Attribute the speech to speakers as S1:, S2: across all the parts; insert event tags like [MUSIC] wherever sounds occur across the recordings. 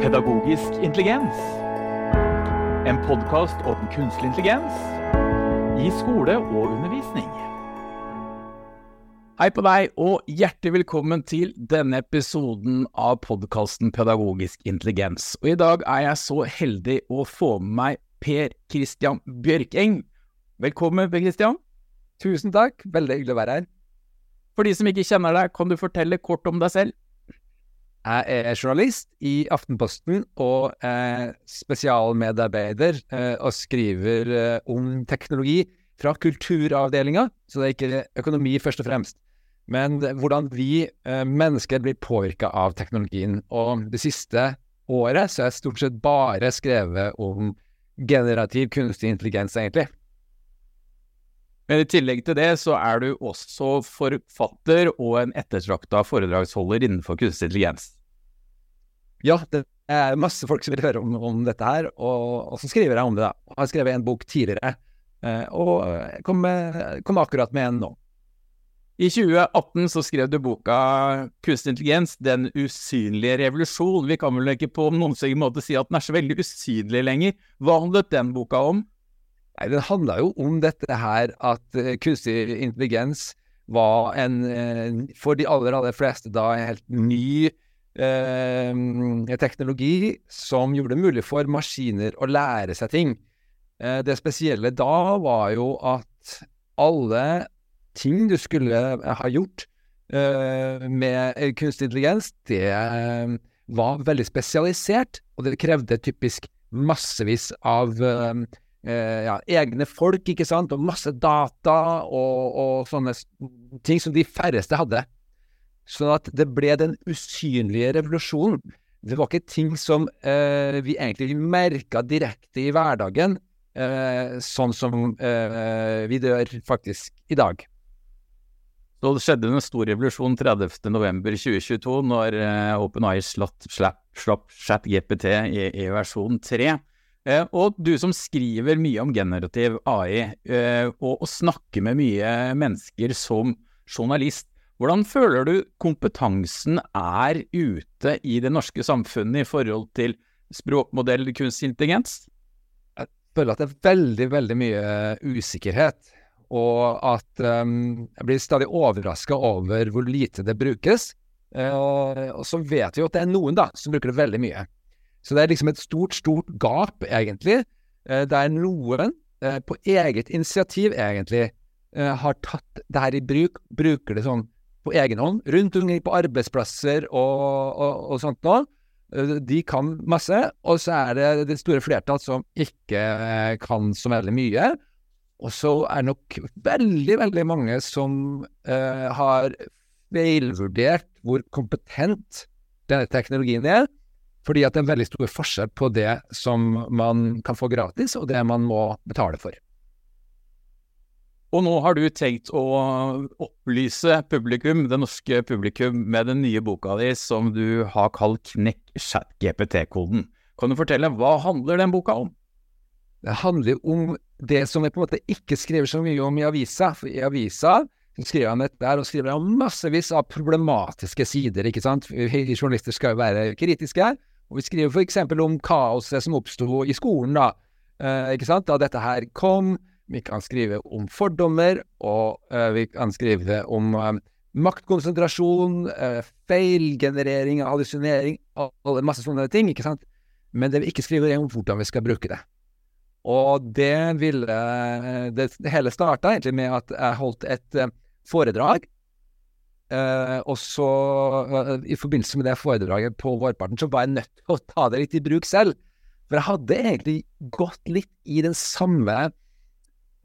S1: Pedagogisk intelligens. En podkast om kunstig intelligens i skole og undervisning. Hei på deg, og hjertelig velkommen til denne episoden av podkasten Pedagogisk intelligens. Og i dag er jeg så heldig å få med meg Per Christian Bjørkeng. Velkommen, Per Christian.
S2: Tusen takk, veldig hyggelig å være her.
S1: For de som ikke kjenner deg, kan du fortelle kort om deg selv?
S2: Jeg er journalist i Aftenposten og eh, spesialmedarbeider eh, og skriver eh, om teknologi fra kulturavdelinga, så det er ikke økonomi først og fremst. Men hvordan vi eh, mennesker blir påvirka av teknologien. Og det siste året så har jeg stort sett bare skrevet om generativ kunstig intelligens, egentlig.
S1: Men i tillegg til det så er du også forfatter og en ettertrakta foredragsholder innenfor kunstig intelligens.
S2: Ja, det er masse folk som vil høre om, om dette her, og, og, så skriver jeg om det. da. Har skrevet en bok tidligere, eh, og kom, kom akkurat med en nå.
S1: I 2018 så skrev du boka 'Kunstig intelligens den usynlige revolusjon'. Vi kan vel ikke på noen måte si at den er så veldig usynlig lenger. Hva handlet den boka om?
S2: Nei, Den handla jo om dette her at uh, kunstig intelligens var en, uh, for de aller, aller fleste da, en helt ny eh, teknologi som gjorde det mulig for maskiner å lære seg ting. det spesielle da var jo at alle ting du skulle ha gjort med kunstig intelligens, det var veldig spesialisert, og det krevde typisk massevis av eh, ja, egne folk, ikke sant, og masse data og, og, sånne ting som de færreste hadde. Sånn at det ble den usynlige revolusjonen. Det var ikke ting som eh, vi egentlig merka direkte i hverdagen, eh, sånn som eh, vi dør faktisk i dag.
S1: Så det skjedde en stor revolusjon 30.11.2022, når uh, OpenAI slapp, slapp, slapp ChatGPT i, i versjon 3. Eh, og du som skriver mye om generativ AI, eh, og, snakker med mye mennesker som journalist, hvordan føler du kompetansen er ute i det norske samfunnet i forhold til språkmodell kunstig intelligens?
S2: Jeg føler at det er veldig, veldig mye usikkerhet. Og at um, jeg blir stadig overraska over hvor lite det brukes. Og så vet vi jo at det er noen da, som bruker det veldig mye. Så det er liksom et stort, stort gap, egentlig, eh, der noen eh, på eget initiativ, egentlig, eh, har tatt det her i bruk, bruker det sånn på egen hånd, rundt omkring på arbeidsplasser og, og, og sånt noe. De kan masse, og så er det det store flertall som ikke kan så veldig mye. Og så er det nok veldig, veldig mange som uh, har feilvurdert hvor kompetent denne teknologien er, fordi at det er en veldig stor forskjell på det som man kan få gratis, og det man må betale for.
S1: Og nå har du tenkt å opplyse publikum, det norske publikum, med den nye boka di som du har kalt Knekk chat-GPT-koden. Kan du fortelle, hva handler den boka om?
S2: Det handler om det som jeg på en måte ikke skriver så mye om i avisa. For i avisa skriver han dette her, og skriver han massevis av problematiske sider, ikke sant. Vi journalister skal jo være kritiske. Og vi skriver f.eks. om kaoset som oppsto i skolen, da. Eh, ikke sant? Da dette her kom. Vi kan skrive om fordommer, og eh, vi kan skrive om eh, maktkonsentrasjon, eh, feilgenerering, hallusinering, masse sånne ting, ikke sant. Men det vi ikke skriver, er om hvordan vi skal bruke det. Og det ville Det, det hele starta egentlig med at jeg holdt et uh, foredrag Uh, og så, uh, i forbindelse med det foredraget på vårparten, så var jeg nødt til å ta det litt i bruk selv. For jeg hadde egentlig gått litt i den samme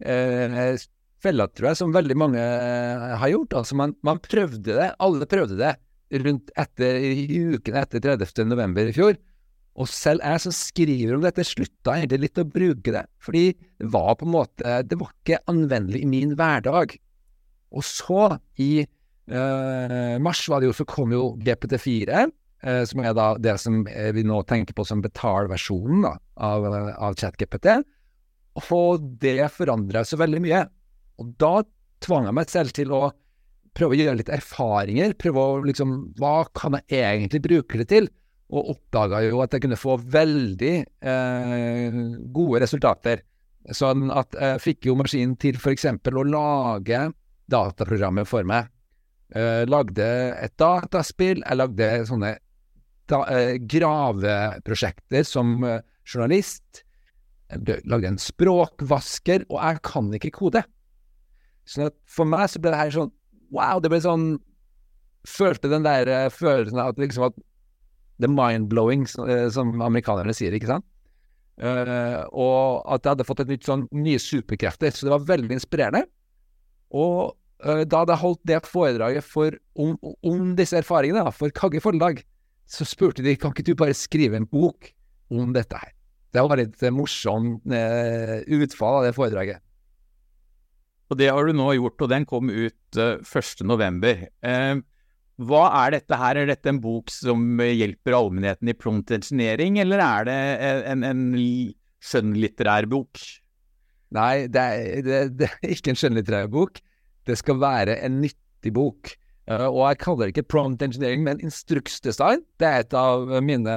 S2: uh, fella, tror jeg, som veldig mange har gjort. Altså, man, man, prøvde det. Alle prøvde det rundt etter, i uken etter 30. november i fjor. Og selv jeg som skriver om dette, slutta egentlig litt å bruke det. Fordi det var på en måte Det var ikke anvendelig i min hverdag. Og så, i mars var det jo, så kom jo GPT4, uh, eh, som er da det som vi nå tenker på som betalversjonen av, av ChatGPT. Og det forandra så veldig mye. Og da tvang jeg meg selv til å prøve å gjøre litt erfaringer. Prøve å liksom Hva kan jeg egentlig bruke det til? og oppdaga jo at jeg kunne få veldig eh, gode resultater. Sånn at jeg fikk jo maskinen til f.eks. å lage dataprogrammet for meg. Eh, lagde et dataspill, jeg lagde sånne da, uh, graveprosjekter som uh, journalist. Jeg lagde en språkvasker, og jeg kan ikke kode. Så for meg så ble det her sånn Wow! Det ble sånn Følte den der følelsen av at liksom at The mind-blowing, som amerikanerne sier, ikke sant? Uh, og at jeg hadde fått et nytt sånn nye superkrefter. Så det var veldig inspirerende. Og uh, da hadde jeg holdt det foredraget for, om, om, disse erfaringene for Kagge forlag, så spurte de kan ikke du bare skrive en bok om dette her. Det var litt morsomt uh, utfall av det foredraget.
S1: Og det har du nå gjort, og den kom ut uh, 1.11. Uh, hva er dette her? Er dette en bok som hjelper allmennheten i prompt eller er det en, en skjønnlitterær bok?
S2: Nei, det er, det, det er, ikke en skjønnlitterær bok. Det skal være en nyttig bok. Uh, og jeg kaller det ikke prompt engineering, men instruksdesign. Det er et av mine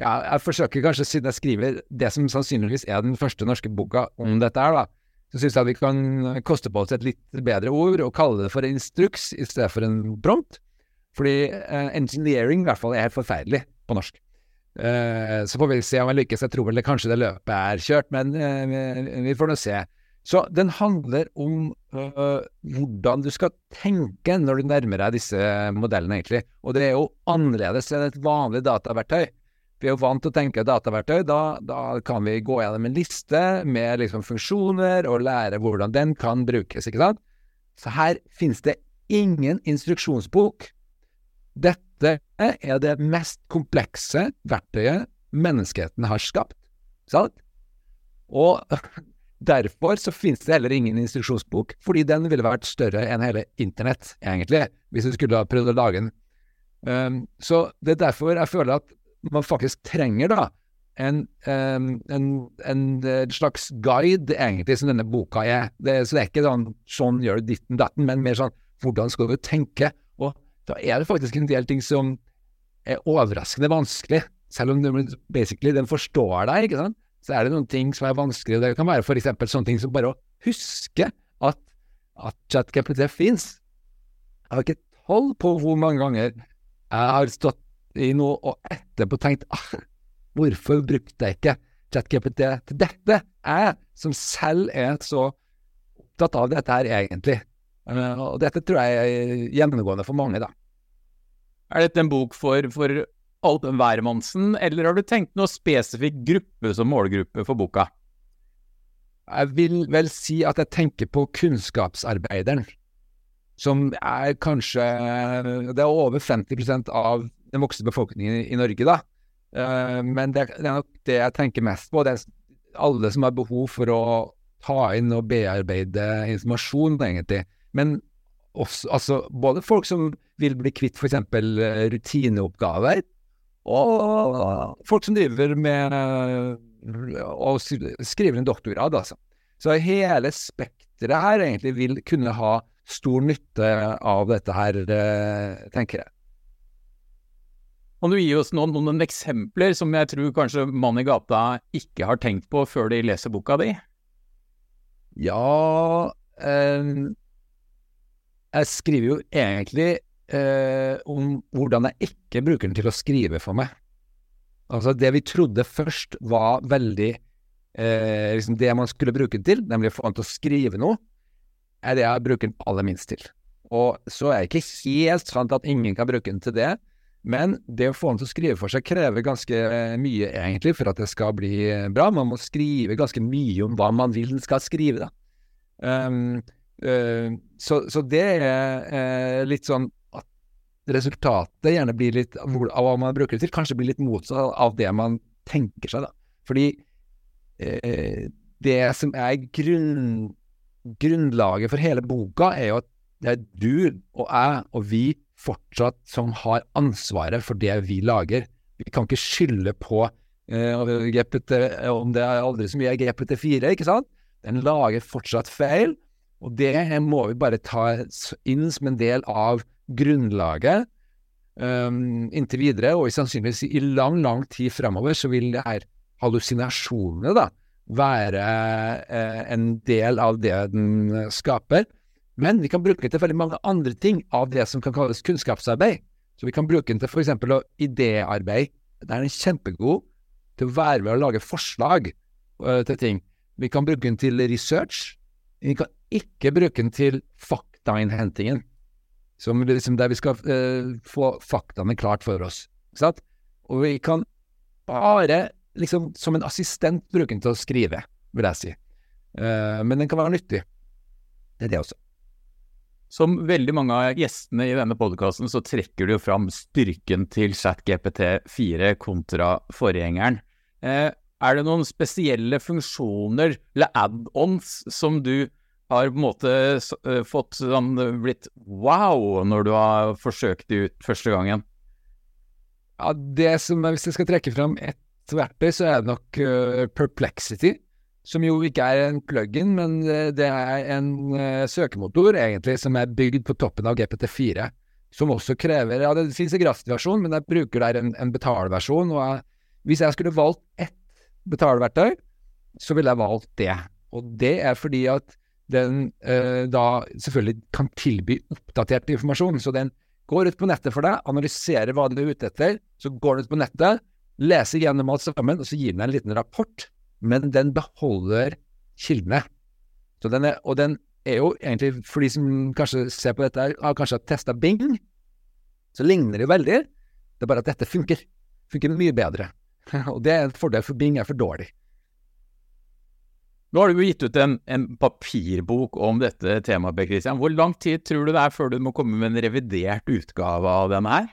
S2: ja, Jeg forsøker kanskje, siden jeg skriver det som sannsynligvis er den første norske boka om dette her, da, så syns jeg vi kan koste på oss et litt bedre ord og kalle det for en instruks i stedet for en prompt. Fordi uh, engineering i hvert fall er helt forferdelig på norsk. Uh, så får vi se om jeg lykkes. Jeg tror vel det, kanskje det løpet er kjørt, men uh, vi, får nå se. Så den handler om hvordan du skal tenke når du nærmer deg disse modellene, egentlig. Og det er jo annerledes enn et vanlig dataverktøy. Vi er jo vant til å tenke dataverktøy. Da, da kan vi gå gjennom en liste med liksom funksjoner og lære hvordan den kan brukes, ikke sant? Så her finnes det ingen instruksjonsbok. Dette er det mest komplekse verktøyet menneskeheten har skapt, sant? Og [LAUGHS] derfor så finnes det heller ingen instruksjonsbok, fordi den ville vært større enn hele internett, egentlig, hvis du skulle ha prøvd å lage den. Um, så det er derfor jeg føler at man faktisk trenger da en, en, en, slags guide, egentlig, som denne boka er. Det, så det er ikke sånn 'sånn gjør du ditten datten', men mer sånn 'hvordan skal du tenke'? Og da er det faktisk en del ting som er overraskende vanskelig, selv om du basically den forstår deg, ikke sant. Så er det noen ting som er vanskelig. Det kan være eksempel sånne ting som bare å huske at, at ChatGPT fins. Jeg har ikke tall på hvor mange ganger jeg har stått i noe og etterpå tenkt ah, hvorfor brukte jeg ikke ChatGPT til dette? Jeg som selv er så opptatt av dette her, egentlig. Uh, og dette tror jeg er gjennomgående for mange, da.
S1: Er dette en bok for, for alt hvermannsen, eller har du tenkt noe spesifikk gruppe som målgruppe for boka?
S2: Jeg vil vel si at jeg tenker på kunnskapsarbeideren, som er kanskje Det er over 50% av den voksne befolkningen i, Norge, da. Uh, men det, det, er nok det jeg tenker mest på. Det er alle som har behov for å ta inn og bearbeide informasjon, egentlig. Men også, altså, både folk som vil bli kvitt f.eks. Eh, rutineoppgaver, og folk som driver med og skriver en doktorgrad, altså. Så hele spekteret her egentlig vil kunne ha stor nytte av dette her, eh, tenker jeg.
S1: Kan du gi oss noen, noen, eksempler som jeg tror kanskje mann i gata ikke har tenkt på før de leser boka di?
S2: Ja eh, Jeg skriver jo egentlig eh, om hvordan jeg ikke bruker den til å skrive for meg. Altså, det vi trodde først var veldig eh, liksom det man skulle bruke den til, nemlig å få den til å skrive noe, er det jeg bruker den aller minst til. Og så er det ikke helt sant at ingen kan bruke den til det. Men det å få den til å skrive for seg krever ganske eh, mye, egentlig, for at det skal bli eh, bra. Man må skrive ganske mye om hva man vil den skal skrive, da. Um, uh, så, så, det er uh, litt sånn resultatet gjerne blir litt av hva man bruker det til, kanskje blir litt motsatt av det man tenker seg, da. Fordi eh, det som er grunn, grunnlaget for hele boka, er jo at det er du og jeg og vi fortsatt som har ansvaret for det vi lager. Vi kan ikke skylde på eh, GPT, om det er aldri så mye GPT4, ikke sant? Den lager fortsatt feil, og det må vi bare ta inn som en del av grunnlaget. um, inntil videre, og sannsynligvis i lang, lang tid fremover, så vil det her hallusinasjonene da, være uh, en del av det den skaper. Men vi kan bruke den til veldig mange andre ting av det som kan kalles kunnskapsarbeid. Så vi kan bruke den til f.eks. idéarbeid. Der er den kjempegod til å være med å lage forslag uh, til ting. Vi kan bruke den til research. Vi kan ikke bruke den til faktainnhentingen. Som liksom der vi skal uh, få faktaene klart for oss. Sant? Og vi kan bare liksom som en assistent bruke den til å skrive, vil jeg si. Uh, men den kan være nyttig. Det er det også.
S1: Som veldig mange av gjestene i denne podkasten, så trekker du jo fram styrken til ChatGPT4 kontra forgjengeren. Eh, er det noen spesielle funksjoner eller add-ons som du har på en måte uh, fått sånn blitt wow når du har forsøkt det ut første gangen?
S2: Ja, det som Hvis jeg skal trekke fram ett verktøy, så er det nok uh, Perplexity. Som jo ikke er en plug-in, men det er en uh, søkemotor, egentlig, som er bygd på toppen av GPT4. Som også krever Ja, det finnes en gratisversjon, men jeg bruker der en, en betaleversjon. Og jeg, hvis jeg skulle valgt ett betaleverktøy, så ville jeg valgt det. Og det er fordi at den eh, da selvfølgelig kan tilby oppdatert informasjon. Så den går ut på nettet for deg, analyserer hva du er ute etter, så går den ut på nettet, leser gjennom alt sammen, og så gir den deg en liten rapport. Men den beholder kildene. Den er, og den er jo egentlig, for de som kanskje ser på dette, har kanskje testa Bing, så ligner det jo veldig. Det er bare at dette funker. Funker mye bedre. [LAUGHS] Og det er en fordel, for Bing er for dårlig.
S1: Nå har du jo gitt ut en, en papirbok om dette temaet, Per Christian. Hvor lang tid tror du det er før du må komme med en revidert utgave av denne her?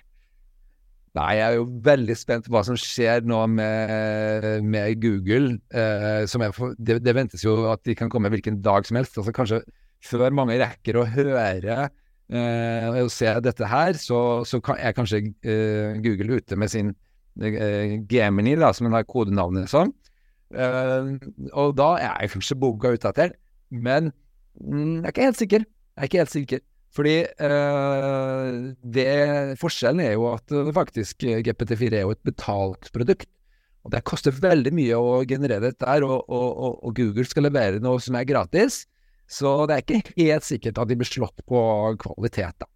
S2: Nei, jeg er jo veldig spent på hva som skjer nå med, med Google. Eh, for, det, det, ventes jo at de kan komme hvilken dag som helst. altså Kanskje før mange rekker å høre eh, og se dette her, så, så er kanskje eh, Google ute med sin eh, Gemini, da, som den har kodenavnet som. Uh, og da er kanskje boka utdatert, men mm, jeg er ikke helt sikker. Jeg er ikke helt sikker. Fordi uh, det, forskjellen er jo at faktisk GPT4 er jo et betalt produkt. Og det koster veldig mye å generere dette her, og, og, og, Google skal levere noe som er gratis. Så det er ikke helt sikkert at de blir slått på kvalitet, da.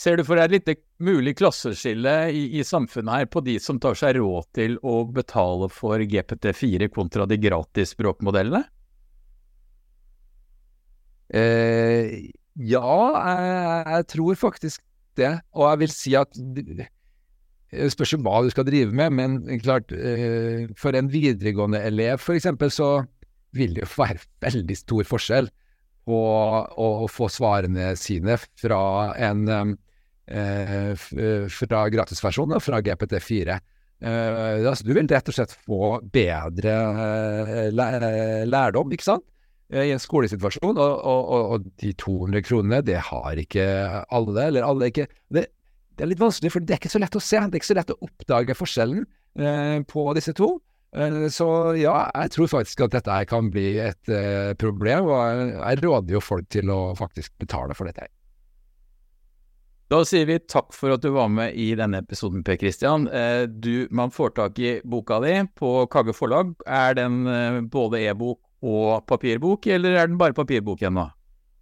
S1: Ser du for deg et lite mulig klasseskille i, i, samfunnet her på de som tar seg råd til å betale for GPT4 kontra de gratis språkmodellene?
S2: Eh, ja, jeg, jeg, tror faktisk det. Og jeg vil si at det spørs jo hva du skal drive med, men klart, eh, for en videregående elev f.eks., så vil det jo være veldig stor forskjell på å, å få svarene sine fra en Eh, eh, fra gratisversjonen og fra GPT4. Uh, altså, du vil rett og slett få bedre lærdom, ikke sant, i en skolesituasjon. Og, og, og, de 200 kronene, det har ikke alle, eller alle ikke det, det, er litt vanskelig, for det er ikke så lett å se. Det er ikke så lett å oppdage forskjellen på disse to. så ja, jeg tror faktisk at dette her kan bli et problem, og jeg, jeg råder jo folk til å faktisk betale for dette. her.
S1: Da sier vi takk for at du var med i denne episoden, Per Christian. Eh, du, man får tak i boka di på Kagge forlag. Er den eh, både e-bok og papirbok, eller er den bare papirbok ennå?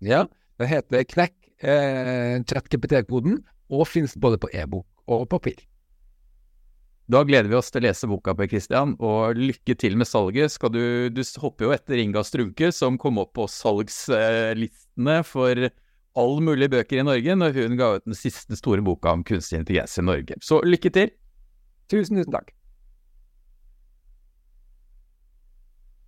S2: Ja, den heter Knekk eh, ChatGPT-koden, og finnes både på e-bok og papir.
S1: Da gleder vi oss til å lese boka, Per Christian, og lykke til med salget. Du, du, hopper jo etter Inga Strunke, som kom opp på salgslistene for all mulige bøker i Norge når hun ga ut den siste store boka om kunstig intelligens i Norge. Så lykke til!
S2: Tusen, tusen takk.